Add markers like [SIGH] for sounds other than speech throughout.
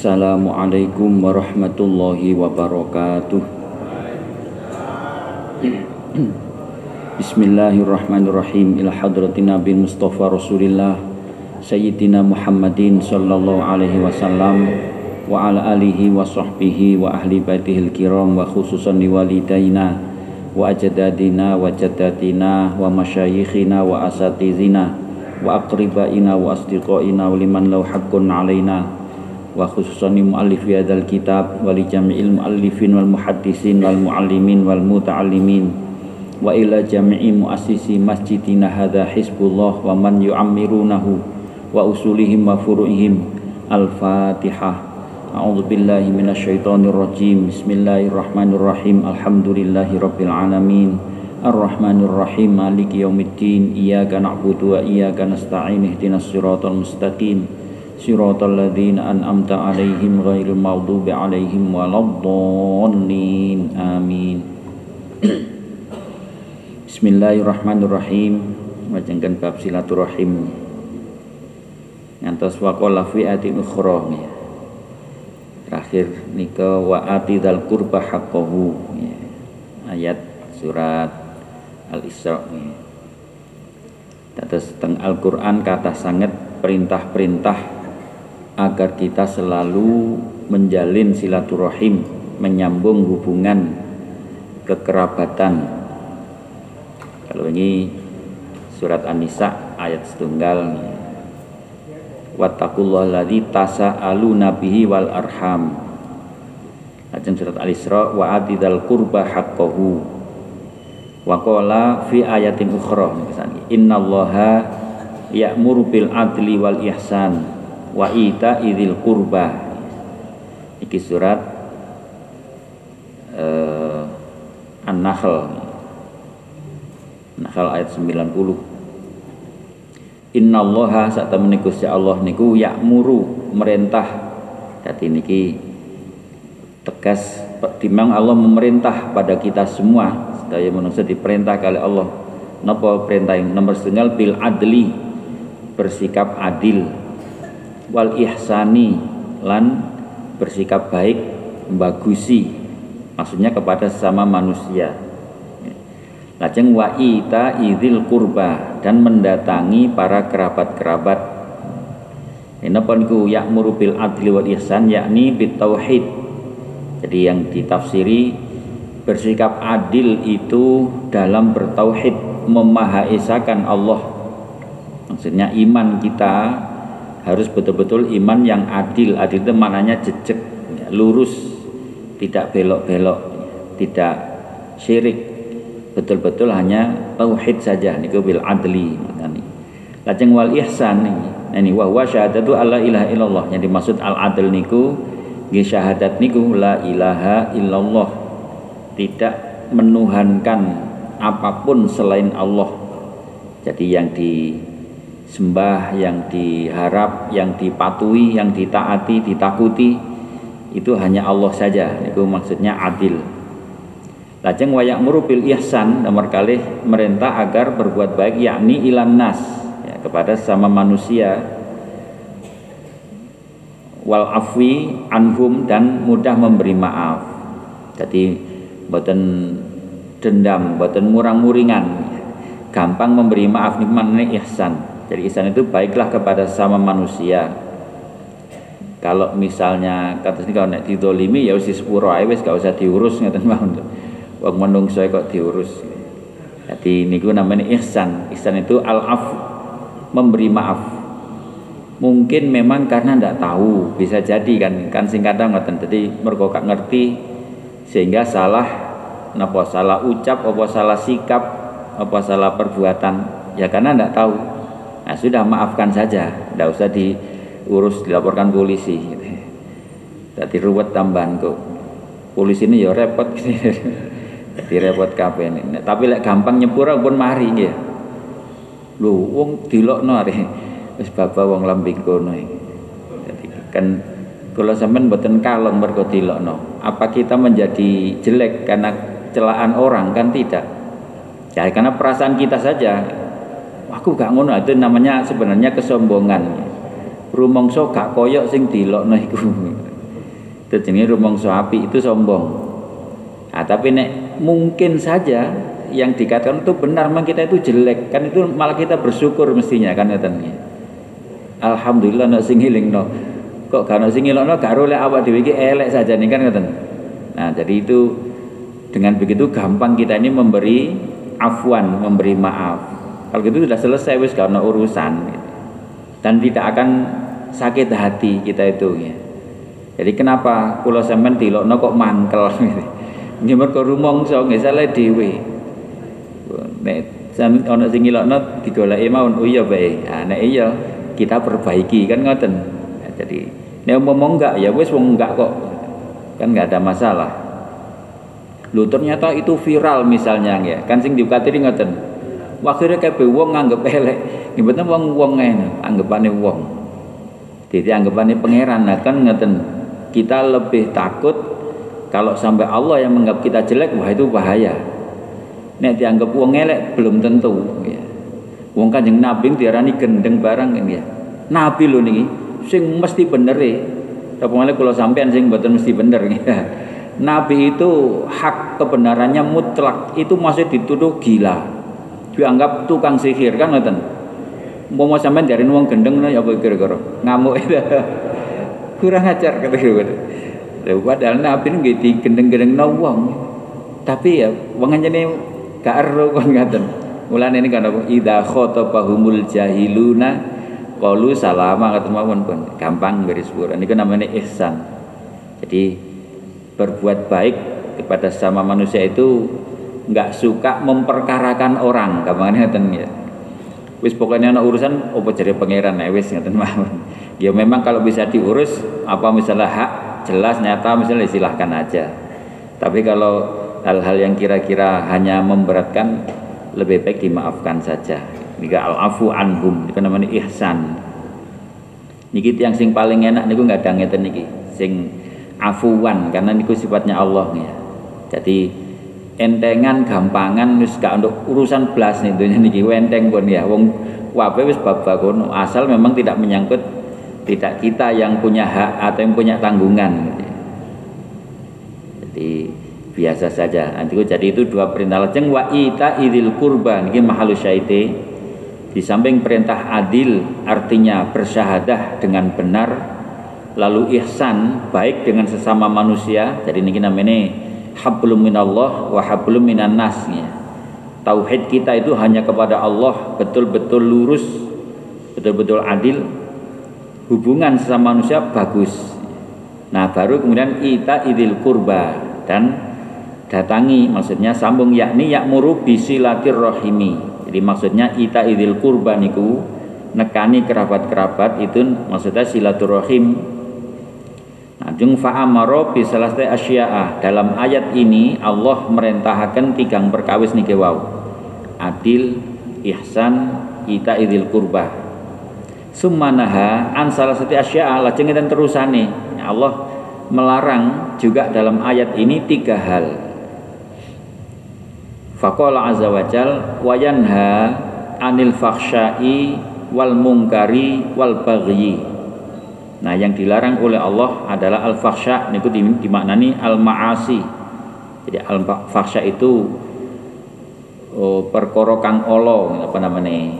Assalamualaikum warahmatullahi wabarakatuh. Bismillahirrahmanirrahim. Ila hadratin Nabi Mustafa Rasulillah Sayyidina Muhammadin Sallallahu alaihi wasallam Wa ala alihi wa sahbihi Wa ahli baitihil kiram Wa khususan li walidayna Wa ajadadina wa jadatina Wa masyayikhina wa asatizina Wa aqribaina wa asdiqaina Wa liman lau haqqun alaina Wa khususan li muallifi hadal kitab Wa li jami'il muallifin wal muhaddisin Wal muallimin wal muta'allimin wa ila jami'i muassisi masjidina hadha hizbullah wa man yu'ammirunahu wa usulihim wa furu'ihim. Al-fatihah A'udzu billahi minasyaitonir rajim. Bismillahirrahmanirrahim. Alhamdulillahi rabbil alamin. Ar-Rahmanir Rahim Maliki yaumiddin. Iyyaka na'budu wa iyyaka nasta'in. Ihdinas siratal mustaqim Siratal ladzina an'amta 'alaihim ghairil maghdubi 'alaihim waladdallin Amin Bismillahirrahmanirrahim Majengkan bab silaturahim Ngantos waqala fi atin ukhra. Terakhir nika wa atidal qurba haqqahu ya. Ayat surat Al-Isra. Terus teng Al-Qur'an kata sangat perintah-perintah agar kita selalu menjalin silaturahim, menyambung hubungan kekerabatan kalau ini surat An-Nisa ayat setunggal Wattaqullah ladzi tasaaluna bihi wal arham. Lajeng surat Al-Isra wa atidal qurba haqqahu. Wa qala fi ayatin ukhra innallaha ya'muru bil adli wal ihsan wa ita idil qurba. Iki surat uh, An-Nahl Nahl ayat 90 Innallaha temene Gusti Allah niku yakmuru merintah. Dadi niki tegas timang Allah memerintah pada kita semua. Sedaya manusia diperintah kali Allah. Napa perintah yang nomor setengah? Bil adli bersikap adil wal ihsani lan bersikap baik membagusi maksudnya kepada sesama manusia Lajeng wa ita idzil kurba dan mendatangi para kerabat-kerabat. Napa niku ya'muru bil adli wal ihsan yakni bit tauhid. Jadi yang ditafsiri bersikap adil itu dalam bertauhid memahaesakan Allah. Maksudnya iman kita harus betul-betul iman yang adil. Adil itu maknanya jejak, lurus, tidak belok-belok, tidak syirik. Betul-betul hanya tauhid saja. Niku bil adli maknani lajeng wal ihsan ini. Wa huwa syahadatu alla ilaha illallah. Yang dimaksud al adl niku nggih syahadat niku la ilaha illallah. Tidak menuhankan apa pun selain Allah. Jadi yang disembah yang diharap yang dipatuhi yang ditaati ditakuti itu hanya Allah saja itu maksudnya adil Lajeng wayak murupil ihsan nomor kali merintah agar berbuat baik yakni ilan nas ya, kepada sama manusia wal afwi anhum dan mudah memberi maaf. Jadi boten dendam, boten murang-muringan. Gampang memberi maaf nih mana ihsan. Jadi ihsan itu baiklah kepada sama manusia. Kalau misalnya kata ini kalau nek didolimi ya wis sepuro ae wis gak usah diurus ngeten mawon wong menungso kok diurus. Jadi niku namanya ihsan. Ihsan itu al-af memberi maaf. Mungkin memang karena ndak tahu bisa jadi kan kan singkatan ngoten. Jadi mergo ngerti sehingga salah napa salah ucap apa salah sikap apa salah perbuatan. Ya karena ndak tahu nah sudah maafkan saja ndak usah diurus dilaporkan polisi jadi ruwet tambahan kok polisi ini ya repot [LAUGHS] jadi repot kabeh ini. Tapi lek gampang nyepura pun mari nggih. Lho wong dilokno are wis baba wong lambing kono. Jadi kan kalau sampean mboten kalong mergo dilokno. Apa kita menjadi jelek karena celaan orang kan tidak. Ya karena perasaan kita saja. Aku gak ngono itu namanya sebenarnya kesombongan. rumangsa gak koyok sing dilokno iku. Itu jenenge rumangsa api itu sombong. Nah, tapi nek mungkin saja yang dikatakan itu benar memang kita itu jelek. Kan itu malah kita bersyukur mestinya kan ngeten Alhamdulillah nek sing no kok gak sing no gak oleh awak iki elek saja nih kan ngeten nah jadi itu dengan begitu gampang kita ini memberi afwan memberi maaf kalau gitu sudah selesai wis karena urusan dan tidak akan sakit hati kita itu ya jadi kenapa pulau semen tilokno kok mangkel gitu [LAUGHS] Nggih mergo rumangsa nggih salah dhewe. Nek sampe ana sing ngilokno digoleki mawon oh iya bae. Ah nek iya kita perbaiki kan ngoten. Nah, jadi nek umpama enggak ya wis wong enggak kok. Kan enggak ada masalah. Lu ternyata itu viral misalnya ya. Kan sing diukatiri ngoten. Akhirnya kabeh wong nganggep elek. Nggih mboten wong-wong ngene, anggapane wong. Jadi anggapannya pangeran nah kan ngoten. Kita lebih takut kalau sampai Allah yang menganggap kita jelek, wah itu bahaya. Nek dianggap wong elek belum tentu. Ya. Wong kanjeng Nabi diarani gendeng barang kan ya. Nabi lho niki sing mesti bener e. Apa malah kalau sampean sing mboten mesti bener ya. Nabi itu hak kebenarannya mutlak itu masih dituduh gila. Dianggap tukang sihir kan ngoten. Mau sampean dari wong gendeng ya apa kira-kira ngamuk itu. [LAUGHS] Kurang ajar kata. Lha padahal Nabi nggih digendeng-gendeng wong. Tapi ya wong anjene gak ero kon ngaten. Mulane ini kan idza khatabahumul jahiluna qalu salama kata mawon pun gampang garis pura. Ini namanya ihsan. Jadi berbuat baik kepada sama manusia itu nggak suka memperkarakan orang gampang ngaten ya. Wis pokoknya anak urusan opo jadi pangeran ya wis ngaten mawon. [LAUGHS] Ya memang kalau bisa diurus apa misalnya hak jelas nyata misalnya silahkan aja tapi kalau hal-hal yang kira-kira hanya memberatkan lebih baik dimaafkan saja jika al-afu anhum itu namanya ihsan niki yang sing paling enak niku nggak ada ngeten niki sing afuwan karena niku sifatnya Allah ya jadi entengan gampangan wis gak untuk urusan belas nih niki. Wenteng pun ya. Wong wabe wis bab asal memang tidak menyangkut tidak kita yang punya hak atau yang punya tanggungan. Jadi biasa saja. Nanti jadi itu dua perintah lajeng. Wa ita idil kurban ini mahalu syaite. Di samping perintah adil artinya bersyahadah dengan benar lalu ihsan baik dengan sesama manusia. Jadi ini namanya hablum minallah wa hablum minan nas ya. tauhid kita itu hanya kepada Allah betul-betul lurus betul-betul adil. Hubungan sesama manusia bagus. Nah baru kemudian ita idil kurba dan datangi maksudnya sambung yakni yakmuru bisilatir rohimi. Jadi maksudnya ita idil kurba niku nekani kerabat-kerabat itu maksudnya silaturahim jung fa'amaro bisalasti asya'a dalam ayat ini Allah merintahkan tiga perkawis nih wow adil ihsan ita idil kurba Sumanaha an salah satu asya lajeng dan terusane. Allah melarang juga dalam ayat ini tiga hal. Faqala azza wajal wayanha anil fakhsyai wal mungkari wal baghi Nah yang dilarang oleh Allah adalah al fakhsya itu dimaknani al maasi. Jadi al fakhsya itu oh, perkara kang apa namanya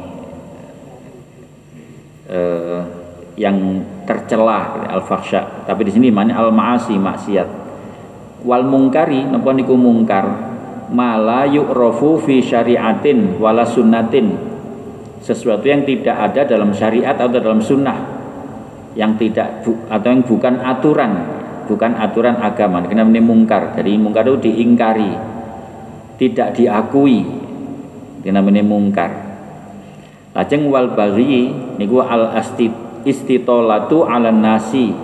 eh, yang tercela al fakhsya tapi di sini mana al maasi maksiat. Wal mungkari napa niku mungkar? Mala yu'rafu fi syariatin wala sunnatin. Sesuatu yang tidak ada dalam syariat atau dalam sunnah yang tidak atau yang bukan aturan bukan aturan agama ini namanya mungkar jadi mungkar itu diingkari tidak diakui ini namanya mungkar Lajeng wal baghi niku al astit istitolatu ala nasi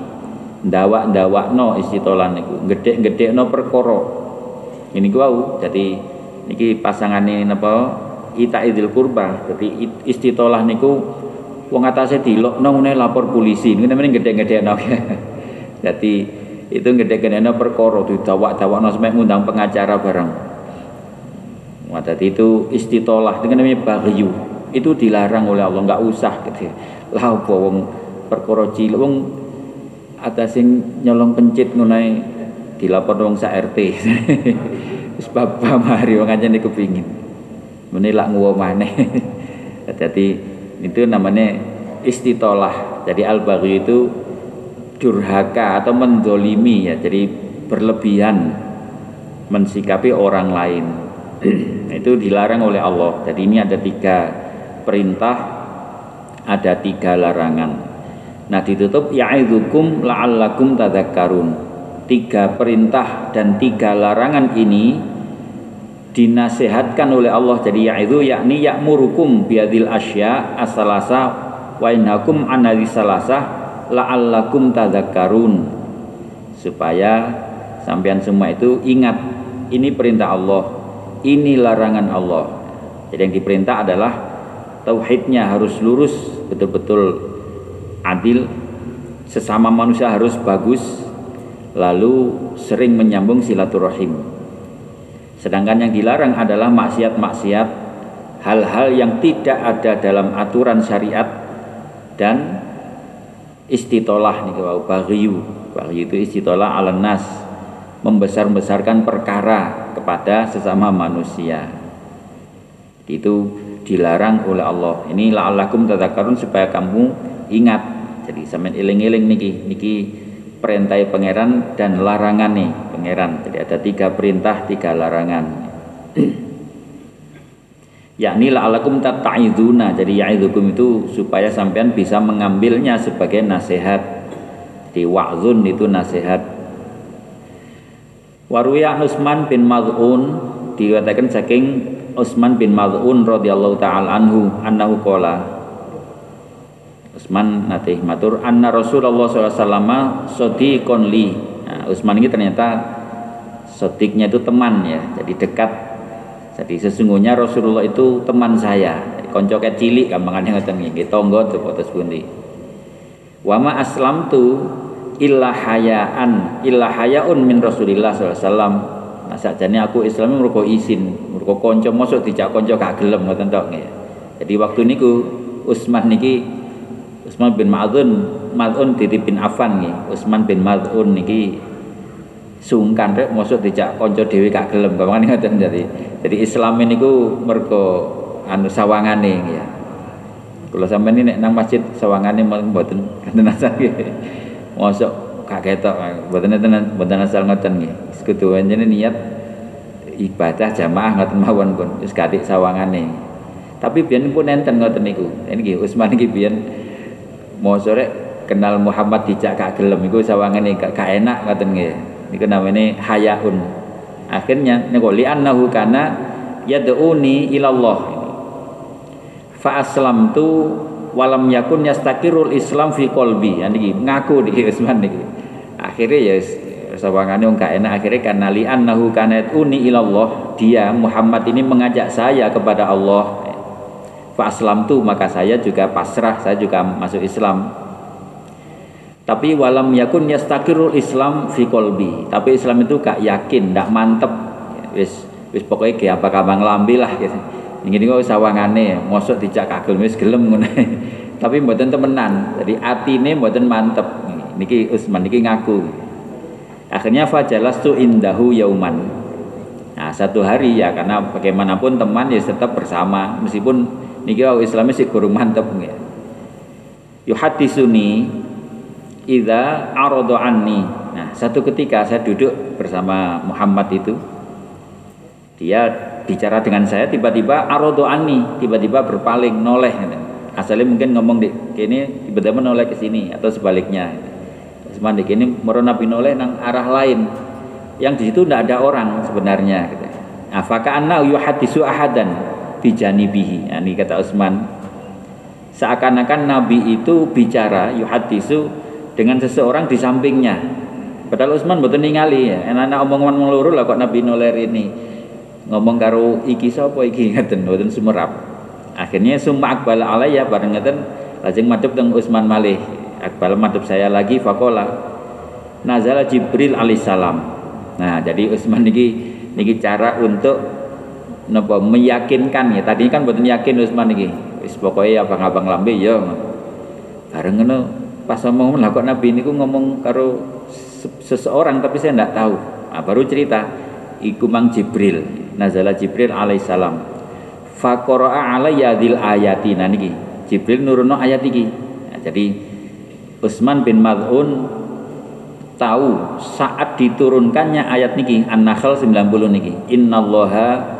ndawak-ndawakno istitolah niku gedhe-gedhekno perkara. Ini ku wau dadi niki pasangane napa ita idil kurba. Dadi istitolah niku wong atase dilokno ngene lapor polisi. Niku namanya gedhe-gedhekno. Dadi [LAUGHS] itu gede-gedekno perkara didawak-dawakno sampe ngundang pengacara bareng. Wah, itu istitolah dengan namanya bagyu itu dilarang oleh Allah nggak usah gitu lah wong perkara cilik wong ada sing nyolong pencit ngono dilapor wong sak RT [LAUGHS] wis bapak mari wong aja niku pengin mene lak nguwo maneh [LAUGHS] jadi itu namanya istitolah. Jadi al baghi itu durhaka atau mendolimi ya. Jadi berlebihan mensikapi orang lain. [CLEARS THROAT] Itu dilarang oleh Allah. Jadi ini ada tiga perintah ada tiga larangan. Nah ditutup ya'idzukum la'allakum tadhakkarun. Tiga perintah dan tiga larangan ini dinasehatkan oleh Allah jadi ya'idzu yakni ya'murukum biadil asya asalasa wa innakum analisalasa la'allakum tadhakkarun supaya sampean semua itu ingat ini perintah Allah, ini larangan Allah. Jadi yang diperintah adalah tauhidnya harus lurus, betul-betul adil, sesama manusia harus bagus, lalu sering menyambung silaturahim. Sedangkan yang dilarang adalah maksiat-maksiat, hal-hal yang tidak ada dalam aturan syariat dan istitolah nih kalau bagyu. Bagyu itu istitolah ala nas membesar-besarkan perkara kepada sesama manusia. Itu dilarang oleh Allah. Ini la'allakum tadzakarun supaya kamu ingat. Jadi sampean eling-eling niki niki perintah pangeran dan larangan nih pangeran. Jadi ada tiga perintah, tiga larangan. [CLEARS THROAT] yakni la'allakum tatta'iduna. Jadi ya'idzukum itu supaya sampean bisa mengambilnya sebagai nasihat. Di wa'zun itu nasihat Waruya Utsman bin Maz'un dikatakan saking Utsman bin Maz'un radhiyallahu taala anhu annahu qala Utsman nate matur anna Rasulullah SAW sadiqon li. Nah, Utsman ini ternyata sodiknya itu teman ya, jadi dekat. Jadi sesungguhnya Rasulullah itu teman saya. Konco cilik gampangannya ngoten nggih, tonggo terus pundi. Wama aslam tu illa hayaan illa hayaun min Rasulillah SAW nah sakjane aku Islam mergo izin mergo kanca mosok dijak kanca gak gelem ngoten tok ya jadi waktu niku Utsman niki Utsman bin Ma'dun Ma'dun titip bin Affan nggih Utsman bin Ma'dun niki sungkan rek mosok dijak kanca dhewe gak gelem gampang ngoten jadi jadi Islam niku mergo anu sawangane ya kalau sampai ini nang masjid sawangane mboten kanten asal Mosok gak ketok mboten enten mboten asal ngoten nggih. Sekutu jenenge niat ibadah jamaah ngoten mawon pun wis katik sawangane. Tapi biyen pun enten ngoten niku. Ini nggih Utsman iki biyen mosok rek kenal Muhammad dijak gak gelem iku sawangane gak, gak enak ngoten nggih. Niku namanya hayaun. Akhirnya niku li annahu kana yad'uni ilallah. Fa aslamtu walam yakun yastakirul Islam fi qalbi. Ya niki ngaku [LAUGHS] niki Utsman niki. Akhirnya ya sawangane wong gak enak akhirnya karena li annahu kanat uni ilallah dia Muhammad ini mengajak saya kepada Allah fa aslam tu maka saya juga pasrah saya juga masuk Islam tapi walam yakun yastakirul Islam fi qalbi tapi Islam itu gak yakin gak mantep wis wis pokoknya kayak apa kabang lambi lah gitu ini kok sawangane mosok dijak kagel wis gelem ngono. [LAUGHS] Tapi mboten temenan. Jadi atine mboten mantep. Niki Usman niki ngaku. Akhirnya fajalastu indahu yauman. Nah, satu hari ya karena bagaimanapun teman ya tetap bersama meskipun niki wau Islamnya sih kurang mantep ya. Yuhatisuni idza arada anni. Nah, satu ketika saya duduk bersama Muhammad itu dia bicara dengan saya tiba-tiba arodo ani tiba-tiba berpaling noleh asalnya mungkin ngomong di kini tiba-tiba noleh ke sini atau sebaliknya Cuman di kini meronapi noleh nang arah lain yang di situ tidak ada orang sebenarnya gitu. Afaka anna yuhadisu ahadan bijanibihi ini kata Utsman seakan-akan Nabi itu bicara yuhadisu dengan seseorang di sampingnya. Padahal Utsman betul ningali ya. Enak-enak omongan meluru lah kok Nabi noler ini. Ngomong karo iki sapa iki [LAUGHS] ngeten mboten sumerap. Akhirnya summa akbal alaiya bareng ngeten lajeng madhep teng Utsman malih. Akbal madhep saya lagi fakola. Nazala Jibril alaihissalam. Nah jadi Utsman niki niki cara untuk napa meyakinkan ya. Tadi kan mboten yakin Utsman niki wis pokoke abang-abang lambe ya. Bareng ngono pas ngomong lah kok Nabi ini ngomong karo seseorang tapi saya tidak tahu. Nah, baru cerita. Iku mang Jibril nazala Jibril alaihissalam faqara'a alayya dzil ayati nah niki. Jibril nuruno ayat iki. Nah, jadi Utsman bin Mad'un tahu saat diturunkannya ayat niki An-Nahl 90 niki. Innallaha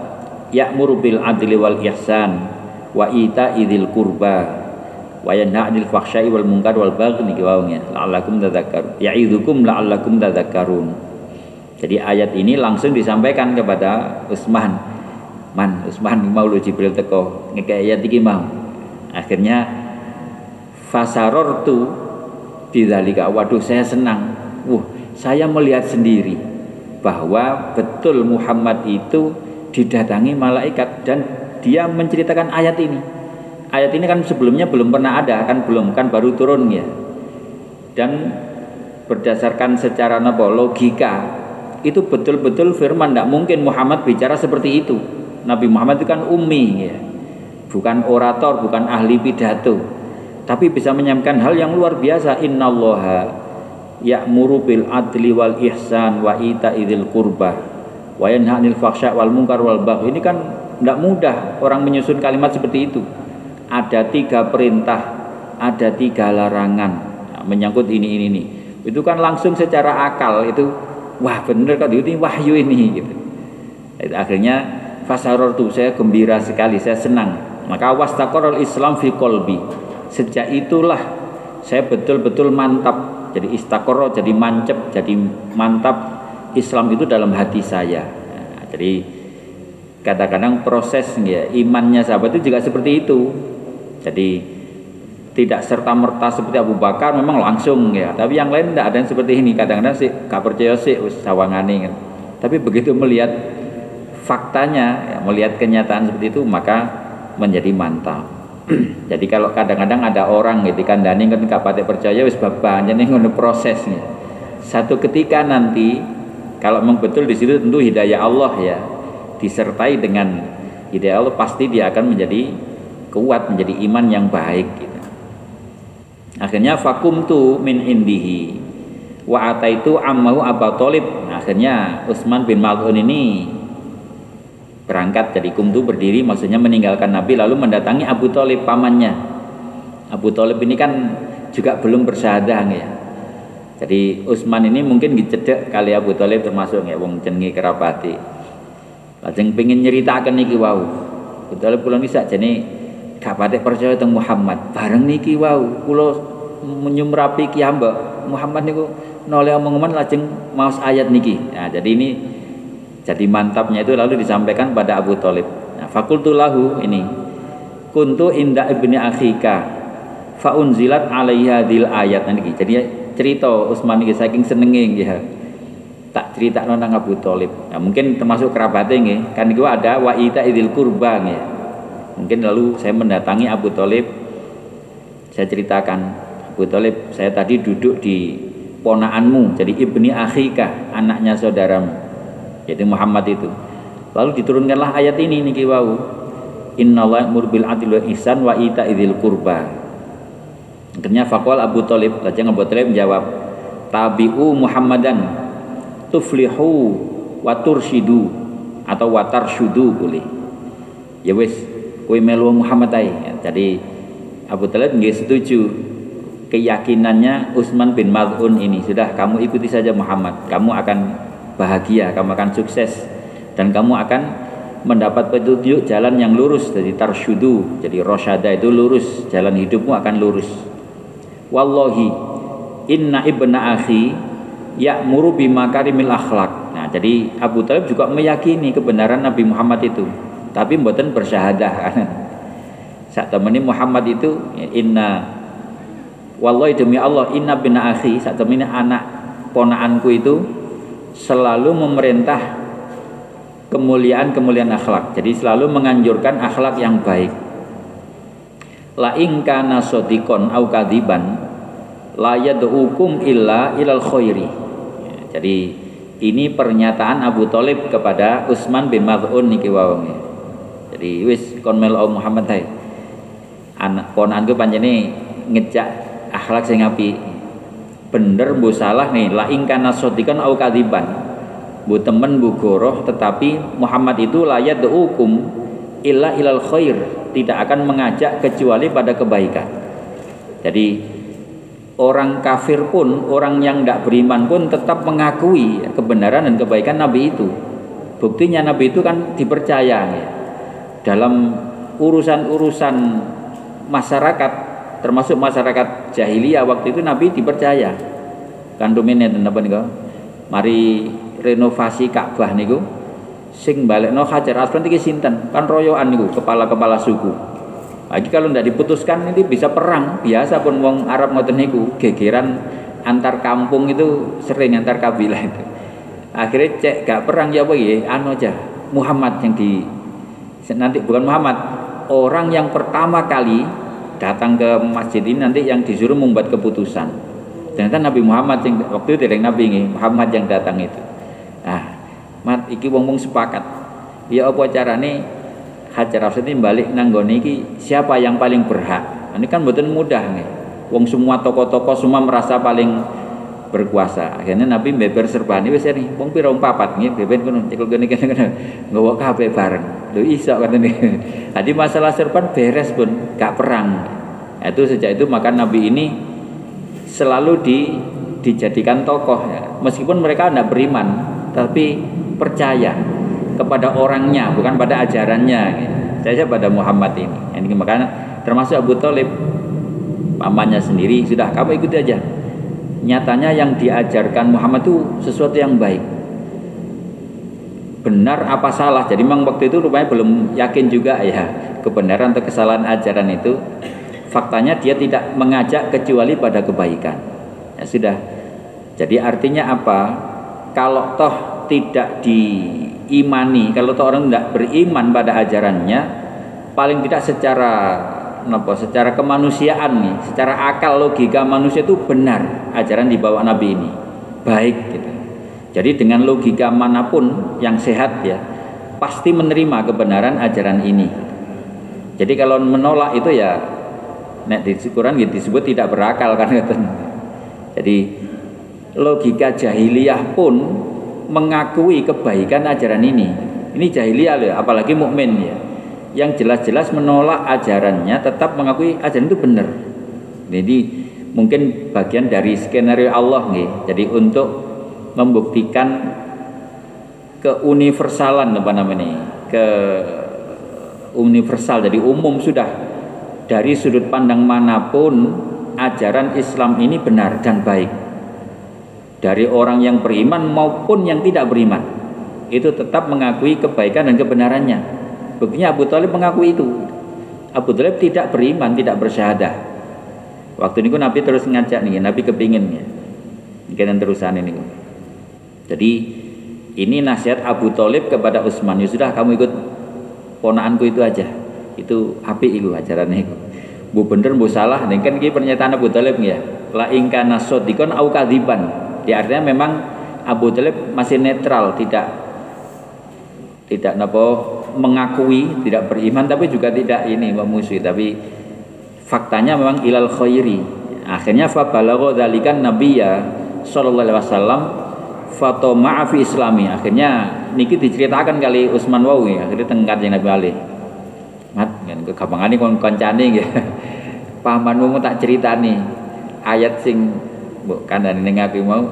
ya'muru bil adli wal ihsan wa ita idil kurba wa yanha 'anil fahsya'i wal munkar wal baghi niki wawnya la'allakum tadhakkarun. Ya'idzukum la'allakum tadhakkarun. Jadi ayat ini langsung disampaikan kepada Utsman man Utsman mau lu Jibril teko ngeke ayat iki mau. Akhirnya fasarortu didzalika waduh saya senang. Wah saya melihat sendiri bahwa betul Muhammad itu didatangi malaikat dan dia menceritakan ayat ini. Ayat ini kan sebelumnya belum pernah ada, kan belum kan baru turun ya. Dan berdasarkan secara nopo logika itu betul-betul firman tidak mungkin Muhammad bicara seperti itu. Nabi Muhammad itu kan ummi ya. Bukan orator, bukan ahli pidato. Tapi bisa menyampaikan hal yang luar biasa. Innallaha ya'muru bil adli wal ihsan wa ita idil qurbah wa 'anil wal munkar wal bagh. Ini kan tidak mudah orang menyusun kalimat seperti itu. Ada tiga perintah, ada tiga larangan nah, menyangkut ini ini ini. Itu kan langsung secara akal itu wah benar kan ini wahyu ini gitu. Itu akhirnya fasaror tuh saya gembira sekali, saya senang. Maka wastaqarrul Islam fi kolbi. Sejak itulah saya betul-betul mantap. Jadi istakoro, jadi mancep, jadi mantap Islam itu dalam hati saya. Nah, jadi kadang-kadang proses ya imannya sahabat itu juga seperti itu. Jadi tidak serta merta seperti Abu Bakar memang langsung ya. Tapi yang lain tidak ada yang seperti ini. Kadang-kadang sih gak percaya sih sawangane kan. Tapi begitu melihat faktanya ya, melihat kenyataan seperti itu maka menjadi mantap. [CLEARS THROAT] Jadi kalau kadang-kadang ada orang gitu kan dani kan percaya wis bapak jadi ngono prosesnya. Satu ketika nanti kalau memang betul di situ tentu hidayah Allah ya. Disertai dengan hidayah Allah pasti dia akan menjadi kuat menjadi iman yang baik gitu. akhirnya vakum tu min indihi. Wa ataitu ammahu Abu Talib. Akhirnya Utsman bin Mal'un ini berangkat dari kumtu berdiri maksudnya meninggalkan Nabi lalu mendatangi Abu Talib pamannya. Abu Talib ini kan juga belum bersahadah ya jadi Utsman ini mungkin dicedek kali Abu Talib termasuk ya wong jenenge kerabati Lajeng pengen nyeritakan niki wau. Betul kula niki sakjane gak patek percaya tentang Muhammad. Bareng niki wau kula menyumrapi ki hamba Muhammad niku noleh omongan lajeng maos ayat niki. Nah, jadi ini jadi mantapnya itu lalu disampaikan pada Abu Talib. Nah, fakultu lahu ini kuntu inda ibni akhika faunzilat alaiha dil ayat niki. Jadi cerita Utsman niki saking senenge ya. Tak cerita nonang Abu Talib. Ya, mungkin termasuk kerabatnya nih kan itu ada wa ita idil kurban ya mungkin lalu saya mendatangi Abu Talib. Saya ceritakan Abu Talib saya tadi duduk di ponaanmu jadi ibni akhika anaknya saudaramu. Yaitu Muhammad itu. Lalu diturunkanlah ayat ini niki wau. Innallaha murbil adil wa ihsan wa ita idil kurba akhirnya fakwal Abu Talib lajeng Abu Talib menjawab tabi'u Muhammadan tuflihu wa tursyidu atau watar syudu boleh. Ya wis kowe melu Muhammad ae. Jadi Abu Talib nggih setuju keyakinannya Utsman bin Maz'un ini sudah kamu ikuti saja Muhammad. Kamu akan bahagia kamu akan sukses dan kamu akan mendapat petunjuk jalan yang lurus. Jadi tarsyudu jadi rosyada itu lurus jalan hidupmu akan lurus wallahi inna ibna akhi ya'muru bima karimil akhlak. Nah, jadi Abu Talib juga meyakini kebenaran Nabi Muhammad itu, tapi mboten bersyahadah. [LAUGHS] Saat temani Muhammad itu ya, inna wallahi demi Allah inna bina akhi saat temani anak ponaanku itu selalu memerintah kemuliaan-kemuliaan akhlak. Jadi selalu menganjurkan akhlak yang baik. La in kana au kadiban la yad'ukum illa ilal khairi. Jadi ini pernyataan Abu Talib kepada Utsman bin Maz'un niki wawang jadi wis kon melo Muhammad hai. Anak ponanku panjene ngejak akhlak sing apik. Bener bu salah nih la ingkana sotikan au kadiban. Bu temen bu goroh tetapi Muhammad itu layak hukum illa ilal khair tidak akan mengajak kecuali pada kebaikan. Jadi orang kafir pun orang yang tidak beriman pun tetap mengakui kebenaran dan kebaikan Nabi itu. Buktinya Nabi itu kan dipercaya ya. dalam urusan-urusan masyarakat termasuk masyarakat jahiliyah waktu itu Nabi dipercaya. Kan dominnya apa nih mari renovasi Ka'bah niku sing no Hajar Aswad iki sinten? Kan royoan niku kepala-kepala suku. Lagi kalau tidak diputuskan ini bisa perang. Biasa pun wong Arab ngoten niku gegeran antar kampung itu sering antar kabilah itu. Akhirnya cek gak perang ya apa ya? Anu aja Muhammad yang di nanti bukan Muhammad. Orang yang pertama kali datang ke masjid ini nanti yang disuruh membuat keputusan. Ternyata Nabi Muhammad yang waktu itu dari Nabi ini Muhammad yang datang itu. Ah mat iki wong wong sepakat. Ya apa carane? Hajar Aswad ini balik nanggone iki siapa yang paling berhak? Ini kan betul mudah nih wong semua tokoh-tokoh semua merasa paling berkuasa. Akhirnya Nabi beber serbani wis nih wong pira wong papat nggih beben kono cekel kene kene kene nggawa kabeh bareng. Lho iso katene jadi [LAUGHS] masalah serban beres pun gak perang. Itu sejak itu maka Nabi ini selalu di dijadikan tokoh. Ya. meskipun mereka tidak beriman tapi percaya kepada orangnya bukan pada ajarannya. Gitu. pada Muhammad ini. Ini makanya termasuk Abu Talib pamannya sendiri sudah kamu ikuti aja. Nyatanya yang diajarkan Muhammad itu sesuatu yang baik. Benar apa salah? Jadi memang waktu itu rupanya belum yakin juga ya kebenaran atau kesalahan ajaran itu. Faktanya dia tidak mengajak kecuali pada kebaikan. Ya sudah. Jadi artinya apa? Kalau toh tidak diimani kalau toh orang tidak beriman pada ajarannya paling tidak secara Napa secara kemanusiaan nih, secara akal logika manusia itu benar ajaran di bawah Nabi ini. Baik gitu. Jadi dengan logika mana pun yang sehat ya, pasti menerima kebenaran ajaran ini. Jadi kalau menolak itu ya nek di Quran gitu disebut tidak berakal kan gitu. Jadi logika jahiliyah pun mengakui kebaikan ajaran ini. Ini jahiliyah loh, apalagi mukmin ya yang jelas-jelas menolak ajarannya tetap mengakui ajaran itu benar. Jadi mungkin bagian dari skenario Allah nih. Jadi untuk membuktikan keuniversalan apa namanya ke universal jadi umum sudah dari sudut pandang mana pun ajaran Islam ini benar dan baik dari orang yang beriman maupun yang tidak beriman itu tetap mengakui kebaikan dan kebenarannya Buktinya Abu Talib mengaku itu. Abu Talib tidak beriman, tidak bersyahadah. Waktu itu Nabi terus ngajak nih, Nabi kepingin ya. Mungkin terusan ini. Jadi ini nasihat Abu Talib kepada Utsman. Ya sudah kamu ikut ponaanku itu aja. Itu api itu ajarannya itu. Bu bener bu salah, ini kan ini pernyataan Abu Talib ya. La ingkana sodikon au kadiban. Ya artinya memang Abu Talib masih netral, tidak tidak napa mengakui tidak beriman tapi juga tidak ini memusuhi tapi faktanya memang ilal khairi. Akhirnya fa balagha dzalikan nabiyya sallallahu alaihi wasallam fatoma fi islami. Akhirnya niki diceritakan kali Utsman wau ya akhirnya tengkat yang Nabi Ali. Mat kan kegampangane kon kancane nggih. [LAUGHS] Pamanmu tak ceritani ayat sing mbok kandhane ning aku mau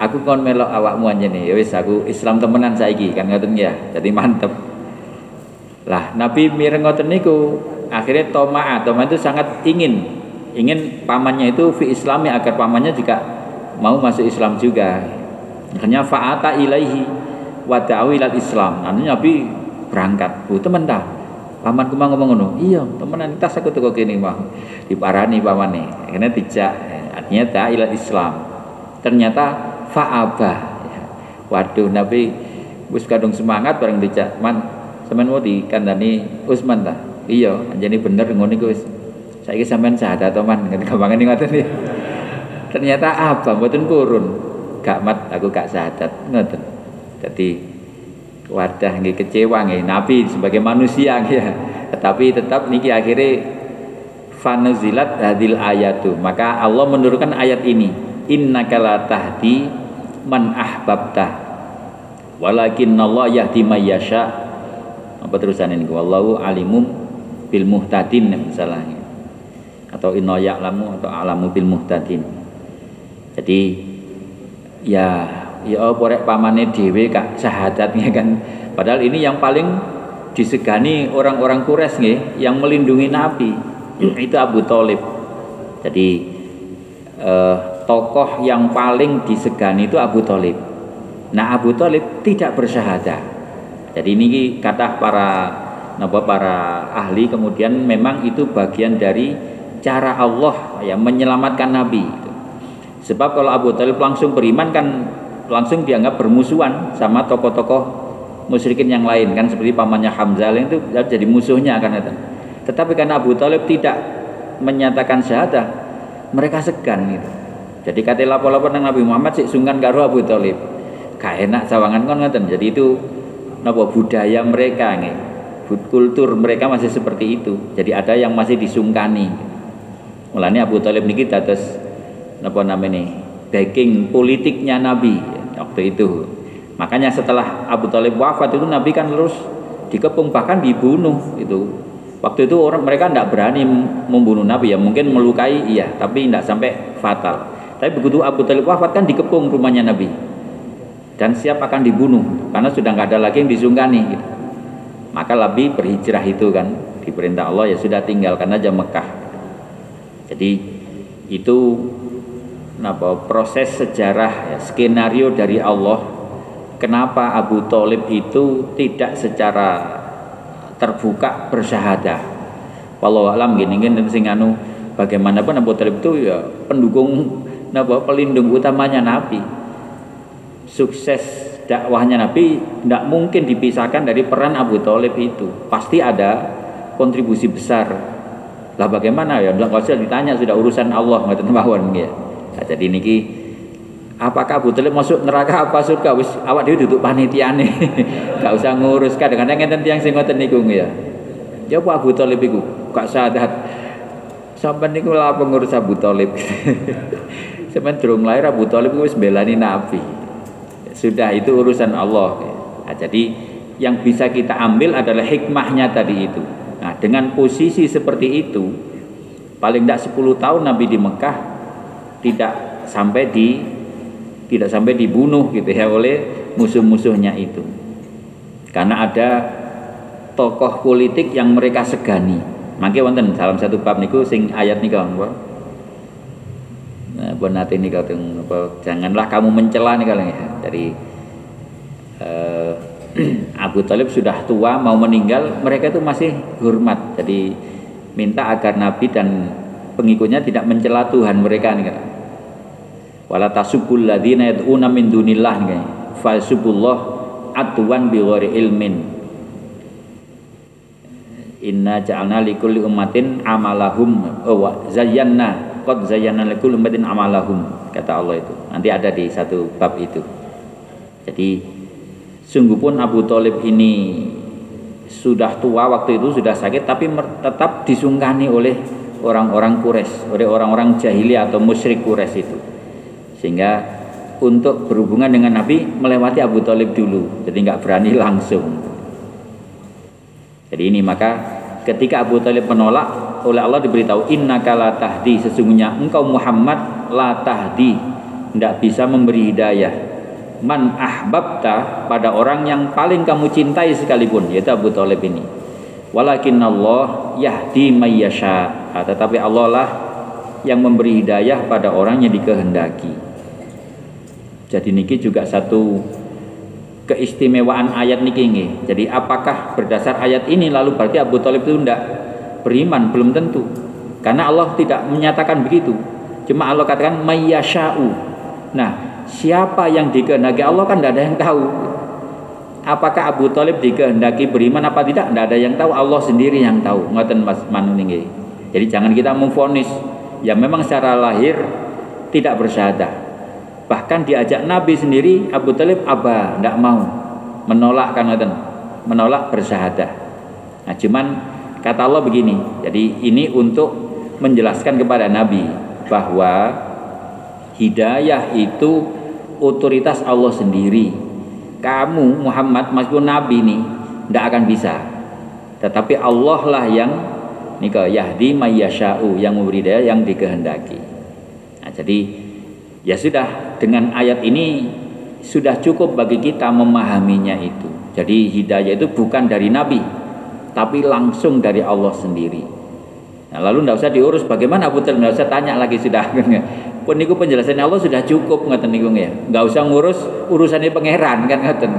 aku kon melok awakmu anjene ya wis aku Islam temenan saiki kan ngoten ya jadi mantep lah Nabi mireng ngoten niku akhirnya Toma Toma itu sangat ingin ingin pamannya itu fi islami agar pamannya juga mau masuk Islam juga. Akhirnya fa'ata ilaihi wa ta'wilat Islam. Nanti Nabi berangkat. Bu temen dah. Paman kumang ngomong ngono. Iya, temenan tas aku tuh kene mah. Diparani pamane. Akhirnya tidak artinya ta'ilat Islam. Ternyata fa'abah. Waduh Nabi wis kadung semangat bareng dijak man. Sampean mau dikandani Usman ta? Iya jadi bener ngono iku wis. Saiki sampean syahadat to man? Gampangan ngoten ya? Ternyata apa mboten kurun. Gak mat aku gak syahadat. Ngoten. Jadi wadah nggih kecewa nggih. Nabi sebagai manusia ya. Tetapi tetap niki akhirnya fanuzilat hadil ayatu. Maka Allah menurunkan ayat ini. Innaka la tahdi man ahbabta. Walakin Allah yahdi may yasha. Apa terusan ini? Wallahu alimum bil muhtadin misalnya. Atau inna ya'lamu atau alamu bil muhtadin. Jadi ya ya porek pamane dhewe kak syahadatnya kan? Padahal ini yang paling disegani orang-orang kures nih yang melindungi Nabi itu Abu Talib. Jadi eh, tokoh yang paling disegani itu Abu Talib. Nah Abu Talib tidak bersyahadah. Jadi ini kata para napa para ahli kemudian memang itu bagian dari cara Allah ya menyelamatkan Nabi sebab kalau Abu Talib langsung beriman kan langsung dianggap bermusuhan sama tokoh-tokoh musyrikin yang lain. Kan seperti pamannya Hamzah itu jadi musuhnya kan itu tetapi karena Abu Talib tidak menyatakan syahadah, mereka segan gitu. Jadi kata lapor-lapor nang Nabi Muhammad sih sungkan karo Abu Talib. Gak enak sawangan kon ngoten. Jadi itu napa budaya mereka nih. Kultur mereka masih seperti itu. Jadi ada yang masih disungkani. Mulanya Abu Talib niki dados napa namanya backing politiknya Nabi waktu itu. Makanya setelah Abu Talib wafat itu Nabi kan terus dikepung bahkan dibunuh itu Waktu itu orang mereka tidak berani membunuh Nabi ya, mungkin melukai iya, tapi tidak sampai fatal. Tapi begitu Abu Talib wafat kan dikepung rumahnya Nabi dan siap akan dibunuh karena sudah nggak ada lagi yang disungkani. Gitu. Maka lebih berhijrah itu kan diperintah Allah ya sudah tinggalkan aja Mekah. Jadi itu apa proses sejarah ya, skenario dari Allah kenapa Abu Talib itu tidak secara terbuka bersyahadah. Walau alam gini gini sing anu bagaimanapun Abu Talib itu ya pendukung napa pelindung utamanya Nabi. Sukses dakwahnya Nabi tidak mungkin dipisahkan dari peran Abu Talib itu. Pasti ada kontribusi besar. Lah bagaimana ya? Enggak usah ditanya sudah urusan Allah ngoten mawon ya. Nah, jadi niki apakah Abu Talib masuk neraka apa surga? Wis awak dhewe duduk panitiane. [LAUGHS] Gak usah ngurus. Kadang-kadang ngenten tiyang sing ngoten niku ya. Ya apa Abu Talib iku gak sadat. Sampai niku lah pengurus Abu Talib. [LAUGHS] Sampean durung lahir Abu Talib wis belani Nabi. Sudah itu urusan Allah. Nah, jadi yang bisa kita ambil adalah hikmahnya tadi itu. Nah dengan posisi seperti itu paling tidak 10 tahun Nabi di Mekah tidak sampai di tidak sampai dibunuh gitu ya oleh musuh-musuhnya itu. Karena ada tokoh politik yang mereka segani. Mangke wonten dalam satu bab niku sing ayat niku apa nah bonate niku apa janganlah kamu mencela nih kalian ya dari uh, [CLEARS THROAT] Abu Talib sudah tua mau meninggal mereka itu masih hormat. Jadi minta agar Nabi dan pengikutnya tidak mencela Tuhan mereka nih wala tasubul ladzina yad'una min dunillah nih falsubullah atwan bi ghairi ilmin. Inna ja'alna likulli ummatin amalahum. Oh, wa zayyana. Qad zayyana likulli ummatin amalahum. Kata Allah itu. Nanti ada di satu bab itu. Jadi sungguh pun Abu Talib ini sudah tua waktu itu sudah sakit tapi tetap disungkani oleh orang-orang Quraisy oleh orang-orang jahiliyah atau musyrik Quraisy itu sehingga untuk berhubungan dengan Nabi melewati Abu Talib dulu. Jadi nggak berani [LAUGHS] langsung. Jadi ini maka ketika Abu Talib menolak oleh Allah diberitahu inna la tahdi sesungguhnya engkau Muhammad la tahdi. Tidak bisa memberi hidayah. Man ahbabta pada orang yang paling kamu cintai sekalipun yaitu Abu Talib ini. Walakin Allah yahdi mayyasha tetapi Allah lah yang memberi hidayah pada orang yang dikehendaki jadi niki juga satu keistimewaan ayat niki ini. Jadi apakah berdasar ayat ini lalu berarti Abu Talib itu tidak beriman? Belum tentu. Karena Allah tidak menyatakan begitu. Cuma Allah katakan mayyasha'u. Nah, siapa yang dikehendaki Allah kan tidak ada yang tahu. Apakah Abu Talib dikehendaki beriman apa tidak? Tidak ada yang tahu. Allah sendiri yang tahu. Ngoten Mas. Jadi jangan kita memfonis yang memang secara lahir tidak bersyahadah bahkan diajak Nabi sendiri Abu Talib abah tidak mau menolak kan menolak bersyahadah nah cuman kata Allah begini jadi ini untuk menjelaskan kepada Nabi bahwa hidayah itu otoritas Allah sendiri. Kamu Muhammad meskipun Nabi nih tidak akan bisa. Tetapi Allah lah yang nika yahdi mayyasha'u yang memberi daya yang dikehendaki. Nah, jadi ya sudah dengan ayat ini sudah cukup bagi kita memahaminya itu. Jadi hidayah itu bukan dari nabi, tapi langsung dari Allah sendiri. Nah, lalu tidak usah diurus bagaimana Talib, tidak usah tanya lagi sudah. [LAUGHS] Pun niku penjelasannya Allah sudah cukup ngaten niku ya. Nggak usah ngurus urusannya pangeran kan ngaten.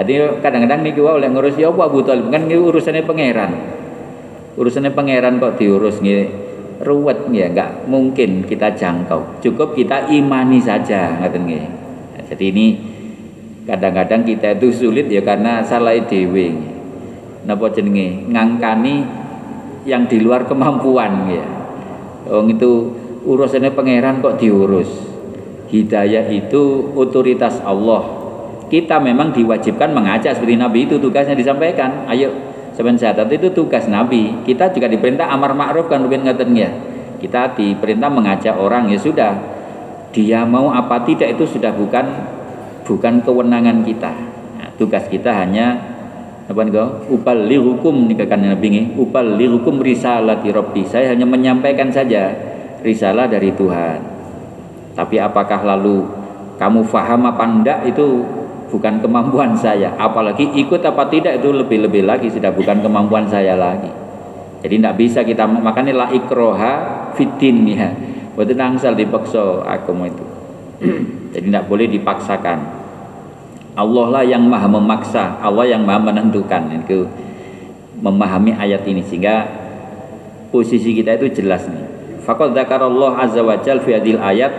Jadi kadang-kadang niku oleh ngurus ya Abu Talib kan urusannya pangeran. Urusannya pangeran kok diurus nih ruwet ya nggak mungkin kita jangkau. Cukup kita imani saja ngaten nggih. Nah, jadi ini kadang-kadang kita itu sulit ya karena salah dewe napa jenenge? Ngangkani yang di luar kemampuan ya Wong itu urusannya pangeran kok diurus. Hidayah itu otoritas Allah. Kita memang diwajibkan mengajak seperti Nabi itu tugasnya disampaikan. Ayo sebenarnya itu tugas Nabi. Kita juga diperintah amar ma'ruf kan rubin ngaten ya? Kita diperintah mengajak orang ya sudah. Dia mau apa tidak itu sudah bukan bukan kewenangan kita. Nah, tugas kita hanya apa nih upal hukum nih kan nabi ini upal hukum risalah robbi saya hanya menyampaikan saja risalah dari Tuhan. Tapi apakah lalu kamu faham apa enggak itu bukan kemampuan saya. Apalagi ikut apa tidak itu lebih-lebih lagi sudah bukan kemampuan saya lagi. Jadi tidak bisa kita makanya la ikroha fitin ya. Waktu nangsal dipaksa aku itu. [CLEARS THROAT] Jadi tidak boleh dipaksakan. Allah lah yang maha memaksa Allah yang maha menentukan. Itu memahami ayat ini sehingga posisi kita itu jelas nih. Fakot Allah azza wa jal fi ayat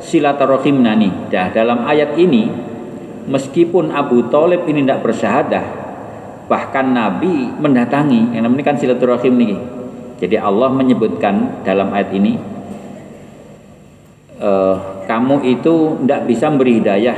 silaturahim nani dah dalam ayat ini meskipun Abu Talib ini tidak bersyahadah bahkan Nabi mendatangi yang namanya kan silaturahim nih. Jadi Allah menyebutkan dalam ayat ini uh, kamu itu tidak bisa beri hidayah.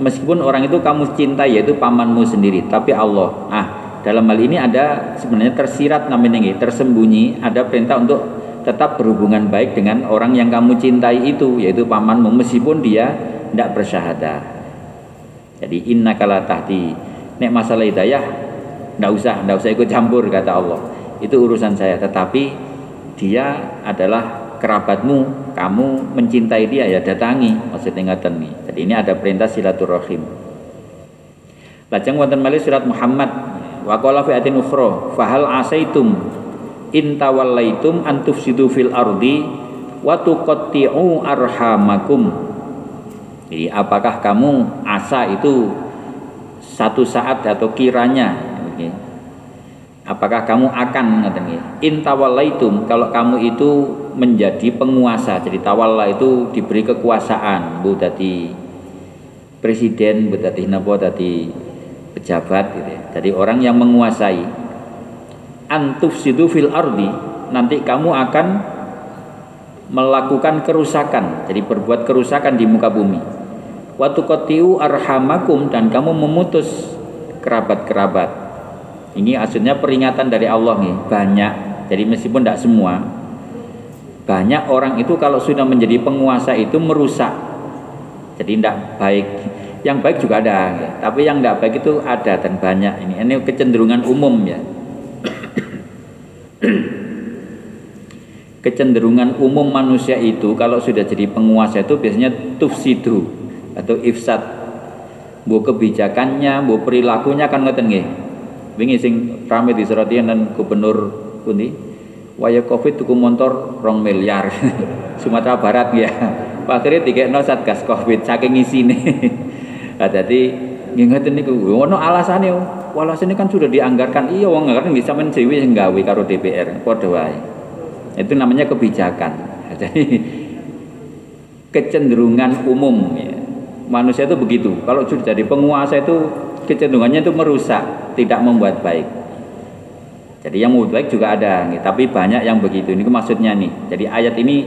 Meskipun orang itu kamu cintai yaitu pamanmu sendiri tapi Allah. Ah dalam hal ini ada sebenarnya tersirat namanya ini tersembunyi ada perintah untuk tetap berhubungan baik dengan orang yang kamu cintai itu yaitu pamanmu meskipun dia tidak bersyahadah jadi inna kala tahti nek masalah hidayah tidak usah tidak usah ikut campur kata Allah. Itu urusan saya. Tetapi dia adalah kerabatmu. Kamu mencintai dia ya datangi. Maksudnya ngaten nih jadi ini ada perintah silaturahim. Lajeng wonten malih surat Muhammad. Wa qala fi atin ukhra fahal asaitum in tawallaitum an tufsidu fil ardi wa arhamakum jadi apakah kamu asa itu satu saat atau kiranya? Apakah kamu akan ngerti intawallaitum kalau kamu itu menjadi penguasa jadi tawalla itu diberi kekuasaan bu tadi presiden bu tadi napa tadi pejabat gitu ya. jadi orang yang menguasai antuf situ fil ardi nanti kamu akan melakukan kerusakan jadi berbuat kerusakan di muka bumi waktu kotiu arhamakum dan kamu memutus kerabat-kerabat ini aslinya peringatan dari Allah nih, banyak. Jadi meskipun tidak semua, banyak orang itu kalau sudah menjadi penguasa itu merusak. Jadi tidak baik. Yang baik juga ada, ya. tapi yang tidak baik itu ada dan banyak. Ini ini kecenderungan umum ya. kecenderungan umum manusia itu kalau sudah jadi penguasa itu biasanya tufsidu atau ifsad. Bu kebijakannya, bu perilakunya kan ngeten nggih. Wingi sing rame di Suratian dan gubernur pundi? Waya covid tuku motor rong miliar. [LAUGHS] Sumatera Barat ya akhirnya tiga no satgas covid saking isine [LAUGHS] nah, jadi ngingetin niku. Ono alasannya ini kan sudah dianggarkan. Iya wong anggaran bisa men dhewe sing gawe karo DPR padha wae. Itu namanya kebijakan. [LAUGHS] Jadi kecenderungan umum ya. Manusia itu begitu kalau sudah jadi penguasa itu kecenderungannya itu merusak, tidak membuat baik. Jadi yang membuat baik juga ada, nih. tapi banyak yang begitu. Ini maksudnya nih. Jadi ayat ini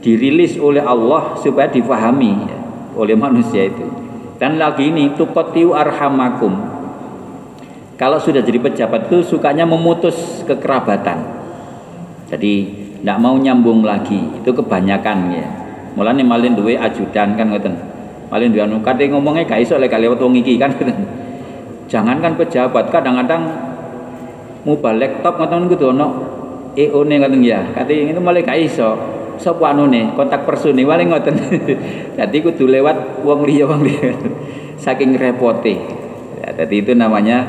dirilis oleh Allah supaya difahami ya, oleh manusia itu. Dan lagi ini tukotiu arhamakum. Kalau sudah jadi pejabat itu sukanya memutus kekerabatan. Jadi ndak mau nyambung lagi itu kebanyakan ya mulane malin duwe ajudan kan ngoten malin duwe anu kate ngomongnya gak iso lek lewat wong iki kan. [LAUGHS] Jangankan pejabat kadang-kadang balik top ngoten kudu ono EO ne ngoten ya. Kate itu malah gak iso. Sapa anune kontak persone wale ngoten. [LAUGHS] Dadi kudu lewat wong liya wong liya. [LAUGHS] Saking repote. Ya, jadi itu namanya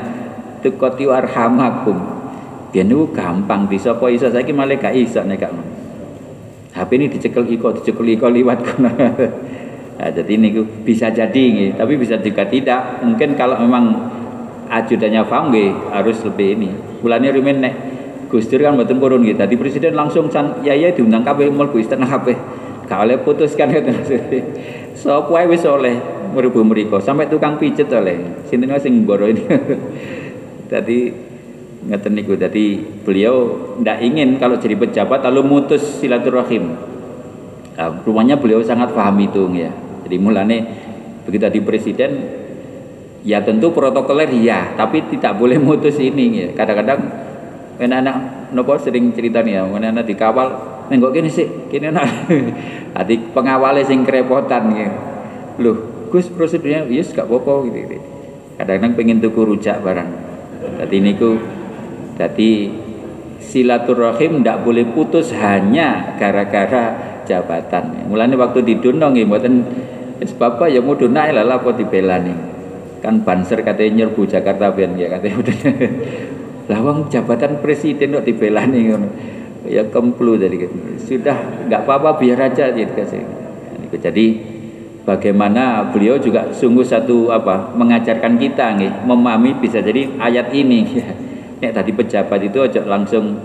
tukoti arhamakum biyen niku gampang kok iso saiki malah gak iso nek HP ini dicekel iko dicekel iko liwat kono nah, jadi ini bisa jadi ini, tapi bisa juga tidak mungkin kalau memang ajudannya paham harus lebih ini bulannya rumen nek Gus Dur kan betul purun gitu. Di presiden langsung can ya ya diundang kabeh mlebu istana kabeh. Oleh putuskan gitu. Sapa wae wis oleh mribu mriko sampai tukang pijet oleh. Sinten sing mboro ini. [LAUGHS] Jadi ngeten niku. Jadi beliau ndak ingin kalau jadi pejabat lalu mutus silaturahim. Nah, rumahnya beliau sangat paham itu ya. Jadi mulane begitu di presiden ya tentu protokoler ya, tapi tidak boleh mutus ini. Kadang-kadang anak nopo sering cerita nih ya, anak dikawal nenggok gini sih, gini anak. Hati [LAUGHS] pengawalnya sing kerepotan gitu. Loh, Gus prosedurnya yes gak apa-apa gitu, gitu. Kadang-kadang pengen tuku rujak barang. Tadi niku tadi silaturahim ndak boleh putus hanya gara-gara jabatan. Mulanya waktu di Dunong ya mboten bapak ya mau naik lah apa dibelani. Kan banser katanya nyerbu Jakarta ben ya katanya lawang [LAUGHS] jabatan presiden kok dibelani ngono? Ya kemplu jadi sudah nggak apa-apa biar aja gitu. Kasih jadi bagaimana beliau juga sungguh satu apa mengajarkan kita nih memahami bisa jadi ayat ini. [LAUGHS] Nek tadi pejabat itu aja langsung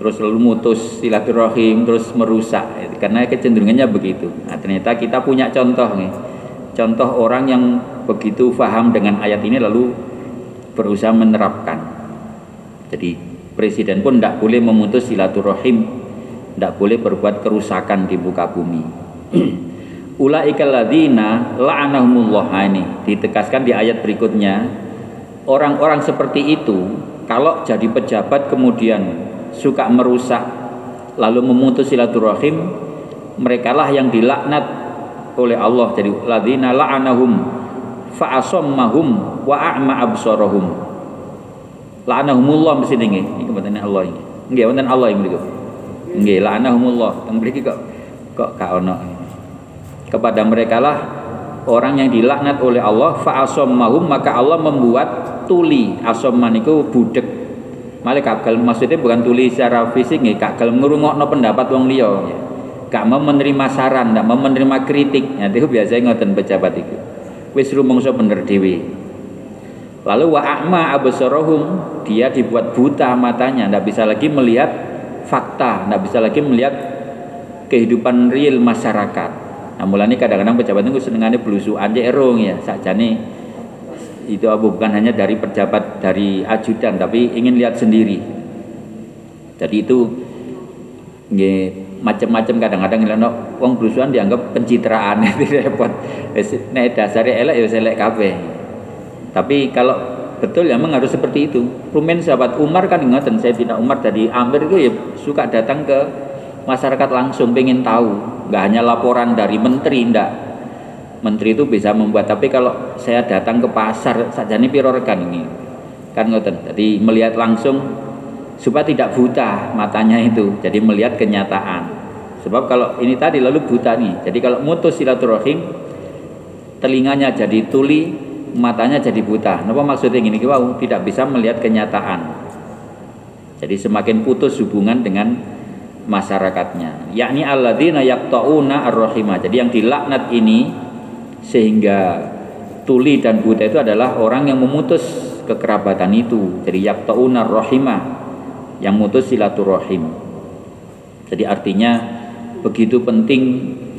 terus lalu mutus silaturahim terus merusak. Karena kecenderungannya begitu. Nah, ternyata kita punya contoh nih. Contoh orang yang begitu paham dengan ayat ini lalu berusaha menerapkan. Jadi presiden pun tidak boleh memutus silaturahim, tidak boleh berbuat kerusakan di muka bumi. [CLEARS THROAT] Ulaikal ladzina la'anahumullah. Nah, ini ditegaskan di ayat berikutnya. Orang-orang seperti itu kalau jadi pejabat kemudian suka merusak lalu memutus silaturahim merekalah yang dilaknat oleh Allah. Jadi ladzina la'anahum fa'asammahum wa a'ma absarahum. La'anahumullah mesti iki mboten Allah iki nggih wonten Allah iki niku nggih la'anahumullah. Teng mriki kok kok gak ono. Kepada mereka lah orang yang dilaknat oleh Allah fa'asammahum maka Allah membuat tuli. Asamman niku budek malah gagal maksudnya bukan tuli secara fisik nggih gagal ngrungokno pendapat wong liya gak mau menerima saran, gak mau menerima kritik. Nah, itu biasanya ngoten pejabat itu. Wis rumangsa bener dhewe. Lalu wa a'ma absarahum, dia dibuat buta matanya, tidak bisa lagi melihat fakta, tidak bisa lagi melihat kehidupan real masyarakat. Nah, mulanya kadang-kadang pejabat itu senengannya belusu aja erong ya, sakjane itu bukan hanya dari pejabat dari ajudan tapi ingin lihat sendiri. Jadi itu macam-macam kadang-kadang ngono wong belusuan dianggap pencitraan [LAUGHS] itu repot. Nek dasare elek ya elek kabeh. Tapi kalau betul ya memang harus seperti itu. Rumen sahabat Umar kan ingat dan saya tidak Umar dari Amir itu ya suka datang ke masyarakat langsung pengen tahu, nggak hanya laporan dari menteri, ndak. Menteri itu bisa membuat, tapi kalau saya datang ke pasar saja nih piro rekan ini, kan ngoten. Jadi melihat langsung supaya tidak buta matanya itu, jadi melihat kenyataan. Sebab kalau ini tadi lalu buta nih, jadi kalau mutus silaturahim, telinganya jadi tuli, matanya jadi buta. Napa maksudnya gini wow, tidak bisa melihat kenyataan. Jadi semakin putus hubungan dengan masyarakatnya. Yakni alladzina yaqtauna ar-rahimah. Jadi yang dilaknat ini sehingga tuli dan buta itu adalah orang yang memutus kekerabatan itu. Jadi yaqtauna ar-rahimah yang mutus silaturahim. Jadi artinya begitu penting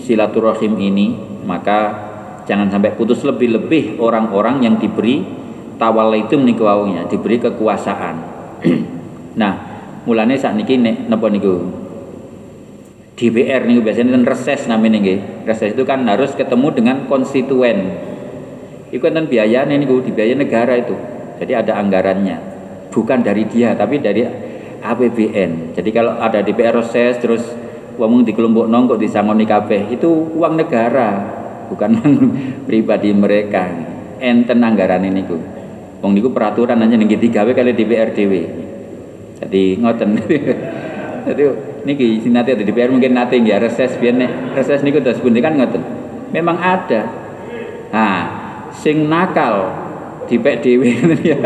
silaturahim ini, maka jangan sampai putus lebih-lebih orang-orang yang diberi itu niku waunya diberi kekuasaan [CLEARS THROAT] nah mulanya saat niki nek napa niku DPR niku biasanya kan reses namanya nggih. Reses itu kan harus ketemu dengan konstituen. Itu kan biaya niku dibiayai negara itu. Jadi ada anggarannya. Bukan dari dia tapi dari APBN. Jadi kalau ada DPR reses terus uang di kelompok nongkok di sangoni kabeh itu uang negara bukan [LAUGHS] uang pribadi mereka. Enten anggaran ini ku wong niku peraturan hanya ning digawe kali DPR dhewe. Jadi ngoten. [LAUGHS] Jadi niki sinate di DPR mungkin nate ya reses biar nek reses niku terus pundi kan ngoten? Memang ada. Nah sing nakal dipek dhewe. Ya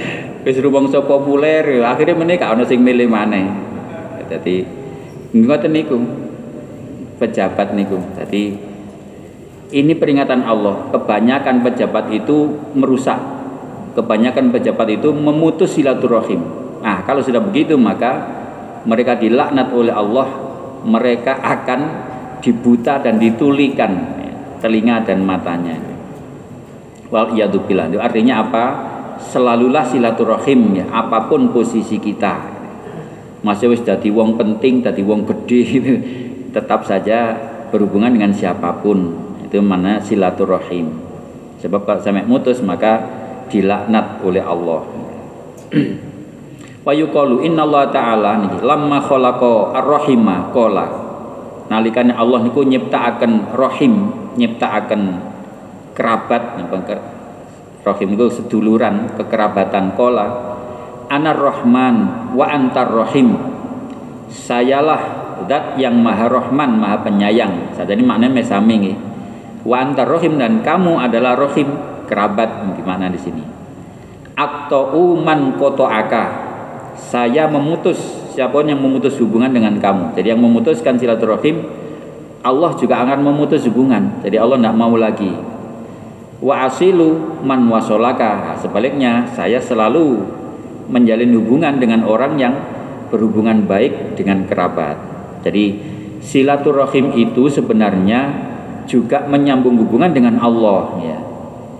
[LAUGHS] wis rumangsa populer akhirnya menika ana sing milih maneh. Jadi ngoten niku pejabat niku. Jadi ini peringatan Allah kebanyakan pejabat itu merusak. Kebanyakan pejabat itu memutus silaturahim. Nah kalau sudah begitu maka mereka dilaknat oleh Allah mereka akan dibuta dan ditulikan telinga dan matanya. Wal iyadzubillah itu artinya apa? Selalulah silaturahim ya apa pun posisi kita. Masih wis dadi wong penting dadi wong gede [LAUGHS] tetap saja berhubungan dengan siapa pun. Itu mana silaturahim. Sebab kalau sampai mutus maka dilaknat oleh Allah [CLEARS THROAT] wa yuqalu Allah taala niki lamma khalaqa ar-rahima qala. Nalikane Allah niku nyiptakaken rahim nyiptakaken kerabat rahim niku seduluran kekerabatan qala. Anar rahman wa antar rahim. Sayalah zat yang maha rahman maha penyayang. Saat ini maknanya mesami nih wa antar rahim dan kamu adalah rahim kerabat gimana di sini? Atau uman koto aka saya memutus siapa yang memutus hubungan dengan kamu jadi yang memutuskan silaturahim Allah juga akan memutus hubungan jadi Allah tidak mau lagi wa asilu man wasolaka sebaliknya saya selalu menjalin hubungan dengan orang yang berhubungan baik dengan kerabat. Jadi silaturahim itu sebenarnya juga menyambung hubungan dengan Allah ya.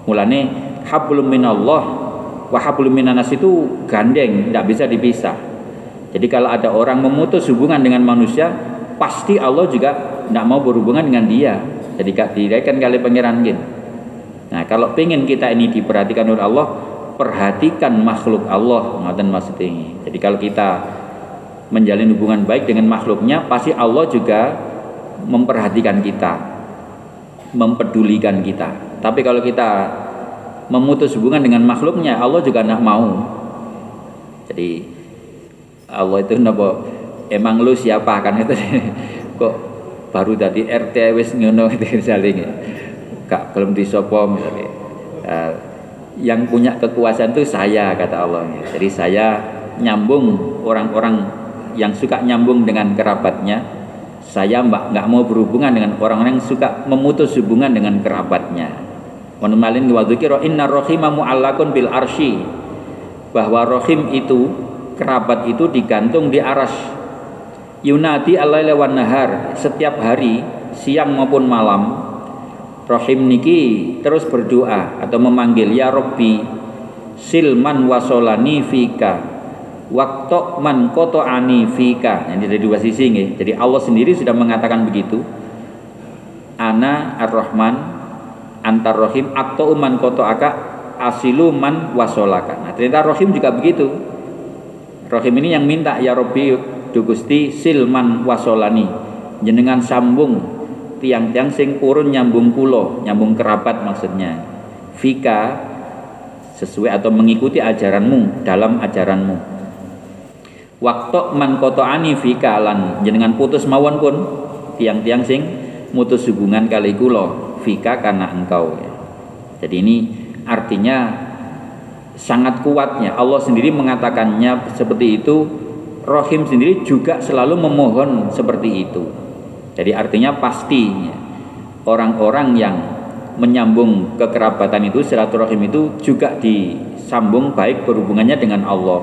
Mulane hablum minallah wa hablum minanas itu gandeng, tidak bisa dipisah. Jadi kalau ada orang memutus hubungan dengan manusia, pasti Allah juga tidak mau berhubungan dengan dia. Jadi kak kan kali pangeran Nah, kalau pengen kita ini diperhatikan oleh Allah, perhatikan makhluk Allah ngoten maksudnya. Jadi kalau kita menjalin hubungan baik dengan makhluknya, pasti Allah juga memperhatikan kita, mempedulikan kita. Tapi kalau kita memutus hubungan dengan makhluknya, Allah juga tidak mau. Jadi Allah itu napa emang lu siapa kan itu? [LAUGHS] Kok baru tadi RT wis ngono itu saling gak belum disopo misalnya. Uh, yang punya kekuasaan itu saya kata Allah. Jadi saya nyambung orang-orang yang suka nyambung dengan kerabatnya. Saya mbak nggak mau berhubungan dengan orang-orang yang suka memutus hubungan dengan kerabatnya menemalin wadukiro inna rohima mu'allakun bil arshi. Bahwa rohim itu kerabat itu digantung di aras. Yunadi alai lewan nahar setiap hari siang maupun malam Rahim niki terus berdoa atau memanggil ya Robbi silman wasolani fika waktu man koto ani fika ini dari dua sisi nih. jadi Allah sendiri sudah mengatakan begitu. Ana ar-Rahman antar Rahim atau man koto aka asilu man wasolaka nah ternyata Rahim juga begitu Rahim ini yang minta ya Robbi dugusti silman wasolani jenengan sambung tiang-tiang sing purun nyambung pulo, nyambung kerabat maksudnya. Fika sesuai atau mengikuti ajaranmu dalam ajaranmu. Waktu man ani fika lan jenengan putus mawon pun tiang-tiang sing mutus hubungan kali kulo fika karena engkau. Jadi ini artinya sangat kuatnya Allah sendiri mengatakannya seperti itu Rohim sendiri juga selalu memohon seperti itu jadi artinya pasti orang-orang yang menyambung kekerabatan itu silaturahim itu juga disambung baik berhubungannya dengan Allah.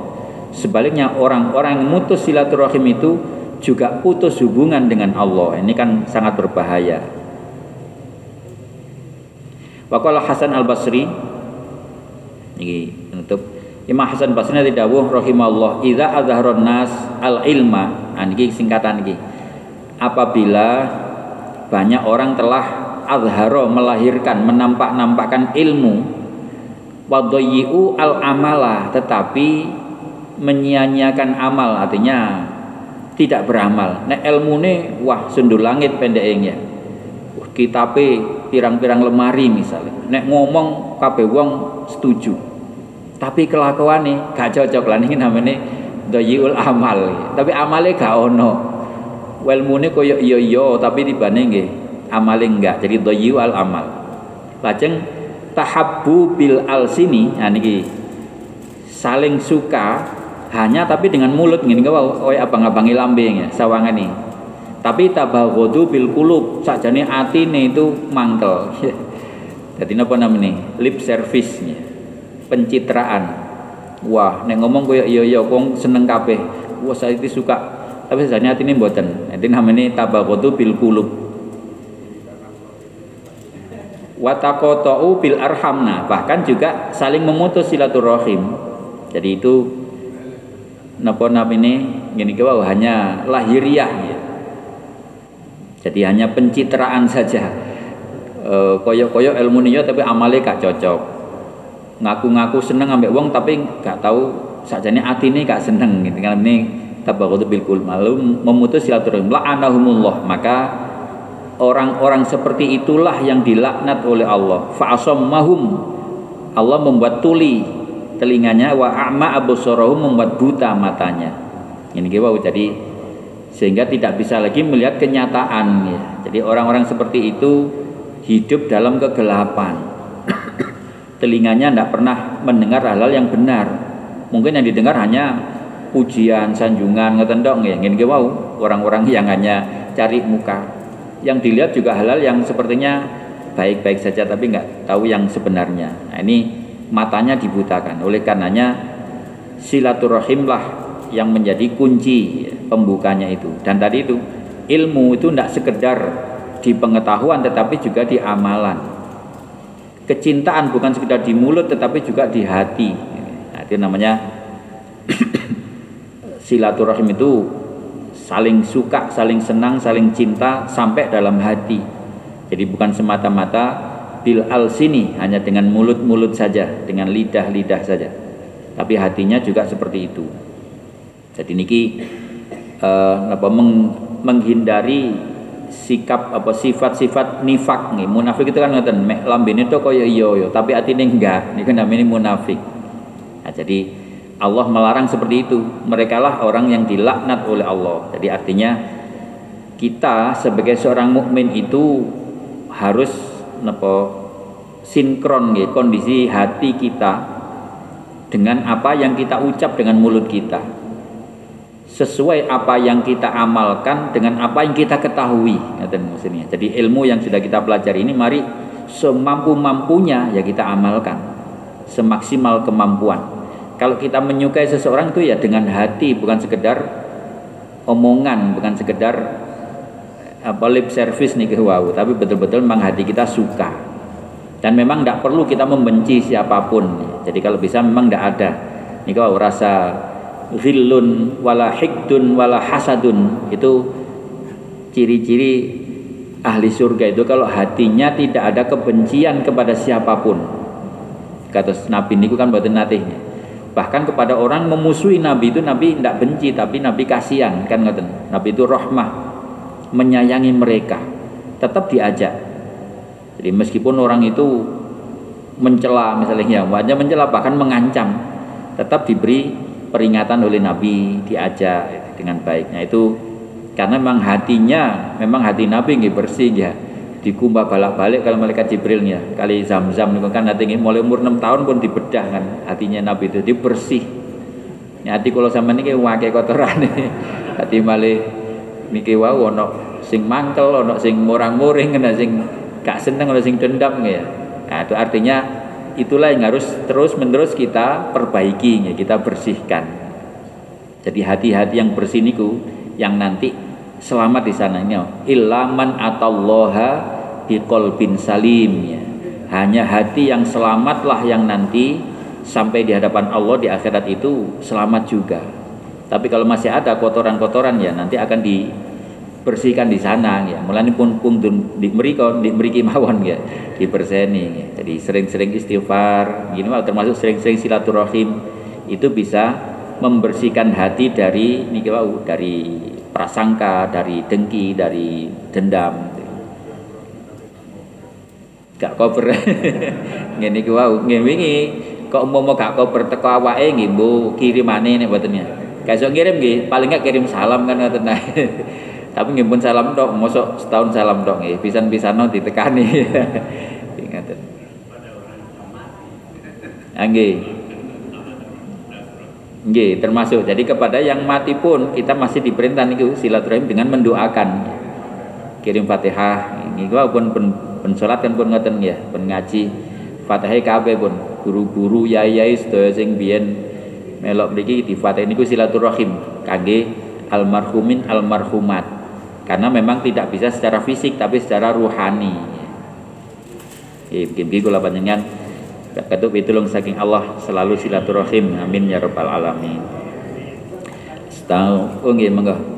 Sebaliknya orang-orang yang mutus silaturahim itu juga putus hubungan dengan Allah. Ini kan sangat berbahaya. Waqala Hasan Al Basri ini untuk Imam Hasan Basri dawuh rahimahullah idza azharon nas al ilma nah, ini singkatan ini apabila banyak orang telah azharo melahirkan menampak-nampakkan ilmu wadoyiu al amala tetapi menyia-nyiakan amal artinya tidak beramal. Nek ilmune wah sundul langit pendeknya kitabe pirang-pirang lemari misalnya. Nek ngomong kabeh wong setuju. Tapi kelakuane gak cocok lah ini namanya doyul amal. Tapi amale gak ono. Ilmune koyo iya iya tapi tibane nggih amale enggak jadi doyul amal. Lajeng tahabbu bil al sini nah niki saling suka hanya tapi dengan mulut ngene kau koyo abang-abangi lambeng ya sawangan nih tapi tabaghadu bil kulub sakjane atine itu mangkel. [LAUGHS] Jadi apa namanya? Lip service nya pencitraan. Wah neng ngomong koyo iya iya kong seneng kabeh. Wah saya itu suka. Tapi sajane atine mboten. Itu namanya tabaghadu bil kulub watakotou bil arhamna. Bahkan juga saling memutus silaturahim. Jadi itu napa namine ngene iki hanya lahiriah. Jadi hanya pencitraan saja. E, koyo-koyo ilmu niyo tapi amale gak cocok. Ngaku-ngaku seneng ambek wong tapi gak tahu sakjane atine gak seneng gitu kan. Ini tabaghut bil kul malu memutus silaturahim. La'anahumullah. Maka orang-orang seperti itulah yang dilaknat oleh Allah. Fa'asammahum. Allah membuat tuli telinganya. Wa a'ma absarahu membuat buta matanya. Ini wow jadi sehingga tidak bisa lagi melihat kenyataan ya. jadi orang-orang seperti itu hidup dalam kegelapan. [COUGHS] Telinganya tidak pernah mendengar hal-hal yang benar. Mungkin yang didengar hanya pujian sanjungan ngetendong ya. Ini wow orang-orang yang hanya cari muka. Yang dilihat juga hal-hal yang sepertinya baik-baik saja tapi nggak tahu yang sebenarnya. Nah, ini matanya dibutakan. Oleh karenanya silaturahimlah yang menjadi kunci pembukanya itu. Dan tadi itu ilmu itu tidak sekedar di pengetahuan tetapi juga di amalan. Kecintaan bukan sekedar di mulut tetapi juga di hati. Nah, itu namanya [CLEARS THROAT] silaturahim itu saling suka, saling senang, saling cinta sampai dalam hati. Jadi bukan semata-mata bil al sini hanya dengan mulut-mulut saja, dengan lidah-lidah saja. Tapi hatinya juga seperti itu. Jadi niki uh, apa meng, menghindari sikap apa sifat-sifat nifak nih. Munafik itu kan ngoten, mek lambene to kaya iya yo, tapi atine enggak. Niku namanya munafik. Nah, jadi Allah melarang seperti itu. Mereka lah orang yang dilaknat oleh Allah. Jadi artinya kita sebagai seorang mukmin itu harus napa sinkron ya, kondisi hati kita dengan apa yang kita ucap dengan mulut kita sesuai apa yang kita amalkan dengan apa yang kita ketahui maksudnya. Jadi ilmu yang sudah kita pelajari ini mari semampu-mampunya ya kita amalkan. Semaksimal kemampuan. Kalau kita menyukai seseorang itu ya dengan hati bukan sekedar omongan, bukan sekedar apa lip service nih ke wow tapi betul-betul memang hati kita suka. Dan memang tidak perlu kita membenci siapa pun. Jadi kalau bisa memang tidak ada. Nih wow rasa ghillun wala hikdun wala hasadun. Itu ciri-ciri ahli surga itu kalau hatinya tidak ada kebencian kepada siapa pun. Kata Nabi ini kan buatan natihnya bahkan kepada orang memusuhi Nabi itu Nabi tidak benci tapi Nabi kasihan kan ngoten. Nabi itu rahmah menyayangi mereka tetap diajak. Jadi meskipun orang itu mencela misalnya wajah mencela bahkan mengancam tetap diberi peringatan oleh Nabi diajak dengan baiknya. Itu karena memang hatinya memang hati Nabi nggak bersih ya dikumbah balak-balik kalau malaikat Jibril ya kali zam-zam itu kan hati mulai umur 6 tahun pun dibedah kan hatinya Nabi itu dibersih ya, hati kalau sama ini wakai kotoran [LAUGHS] hati malih niki wau ono sing mangkel ono sing murang-muring ana sing gak seneng ono sing dendam ya nah, itu artinya itulah yang harus terus menerus kita perbaiki ya, kita bersihkan. Jadi hati-hati yang bersih niku yang nanti selamat di sana ini ilaman atallaha biqalbin salim ya. Hanya hati yang selamatlah yang nanti sampai di hadapan Allah di akhirat itu selamat juga. Tapi kalau masih ada kotoran-kotoran ya nanti akan dibersihkan di sana ya. Mulane pun pun di mriko di mriki mawon ya diberseni ya. Jadi sering-sering istighfar, gini termasuk sering-sering silaturahim itu bisa membersihkan hati dari niki dari prasangka, dari dengki, dari dendam. Gak koper. [LAUGHS] ngene iki wau, ngene wingi kok umpama gak koper teko awake nggih mbok kirimane nek mboten ya. Kayak ngirim nggih, paling gak kirim salam kan ngoten [LAUGHS] Tapi nggih pun salam tok, mosok setahun salam tok nggih, pisan-pisano ditekani. [LAUGHS] Ingaten. Nggih. Nggih, termasuk. Jadi kepada yang mati pun kita masih diperintah niku silaturahim dengan mendoakan. Kirim Fatihah. Ini gua pun pun, pun salat kan pun ngoten ya, pun ngaji Fatihah kabeh pun guru-guru yai-yai sedaya sing biyen melok mriki di Fatihah niku silaturahim kangge almarhumin almarhumat karena memang tidak bisa secara fisik tapi secara ruhani. Mungkin kula panjenengan. Ketuk pitulung saking Allah selalu silaturahim. Amin ya rabbal alamin. Setau, oh nggih monggo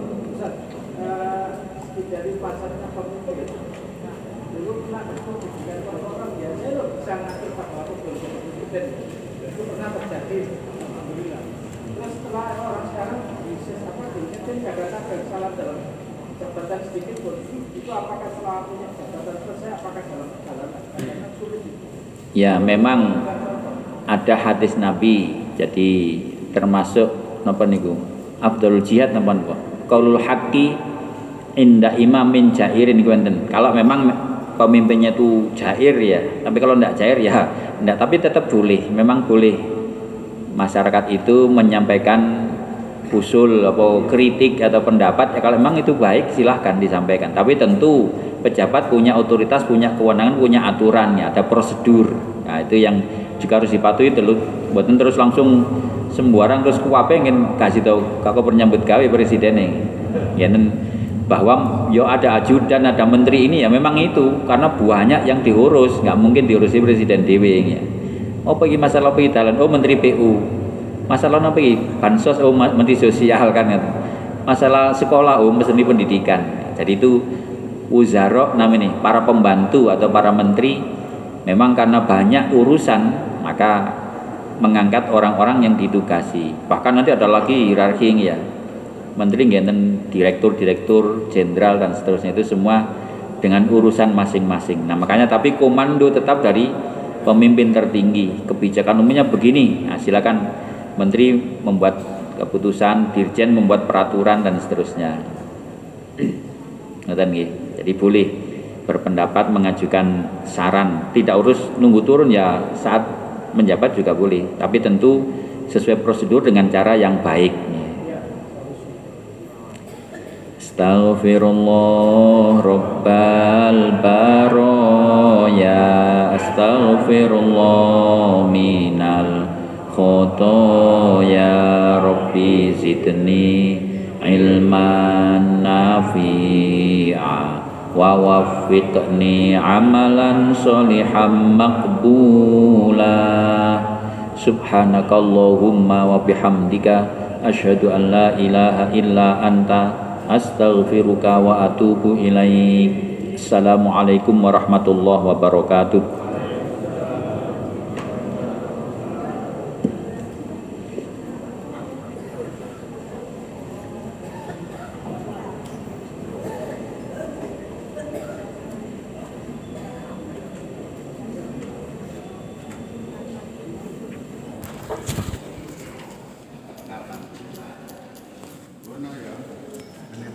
setelah orang sekarang apa jabatan salah dalam jabatan sedikit pun itu apakah setelah punya jabatan selesai apakah dalam perjalanan karena sulit ya memang ada hadis Nabi jadi termasuk napa niku? Abdul Jihad napa niku? Qaulul haqqi inda imamin jairin niku kalau memang pemimpinnya itu jair ya tapi kalau tidak jair ya [LAUGHS] tidak tapi tetap boleh. Memang boleh masyarakat itu menyampaikan usul atau kritik atau pendapat. Ya kalau memang itu baik silahkan disampaikan. Tapi tentu pejabat punya otoritas punya kewenangan punya aturannya ada prosedur. Nah itu yang juga harus dipatuhi terus buatan terus langsung sembarang terus kuape ingin kasih tahu kakak penyambut gawe presiden ini ya bahwa yo ada ajudan ada menteri ini ya memang itu karena banyak yang diurus nggak mungkin diurusi presiden dewi ya. Oh pergi masalah pergi oh menteri PU masalah apa ini bansos oh menteri sosial kan masalah sekolah oh seni pendidikan jadi itu wuzarok namanya para pembantu atau para menteri memang karena banyak urusan maka mengangkat orang-orang yang ditugasi bahkan nanti ada lagi hierarki ya. Menteri dan direktur-direktur jenderal dan seterusnya itu semua dengan urusan masing-masing. Nah makanya tapi komando tetap dari pemimpin tertinggi. Kebijakan umumnya begini. Nah, silakan menteri membuat keputusan, dirjen membuat peraturan dan seterusnya. Jadi boleh berpendapat mengajukan saran, tidak urus nunggu turun ya saat menjabat juga boleh, tapi tentu sesuai prosedur dengan cara yang baik. Astaghfirullah Rabbal Baroya Astaghfirullah minal ya Rabbi zidni ilman nafi'a wa waffiqni amalan solihan maqbula subhanakallahumma wa bihamdika asyhadu an la ilaha illa anta astaghfiruka wa atubu ilaik. Assalamualaikum warahmatullahi wabarakatuh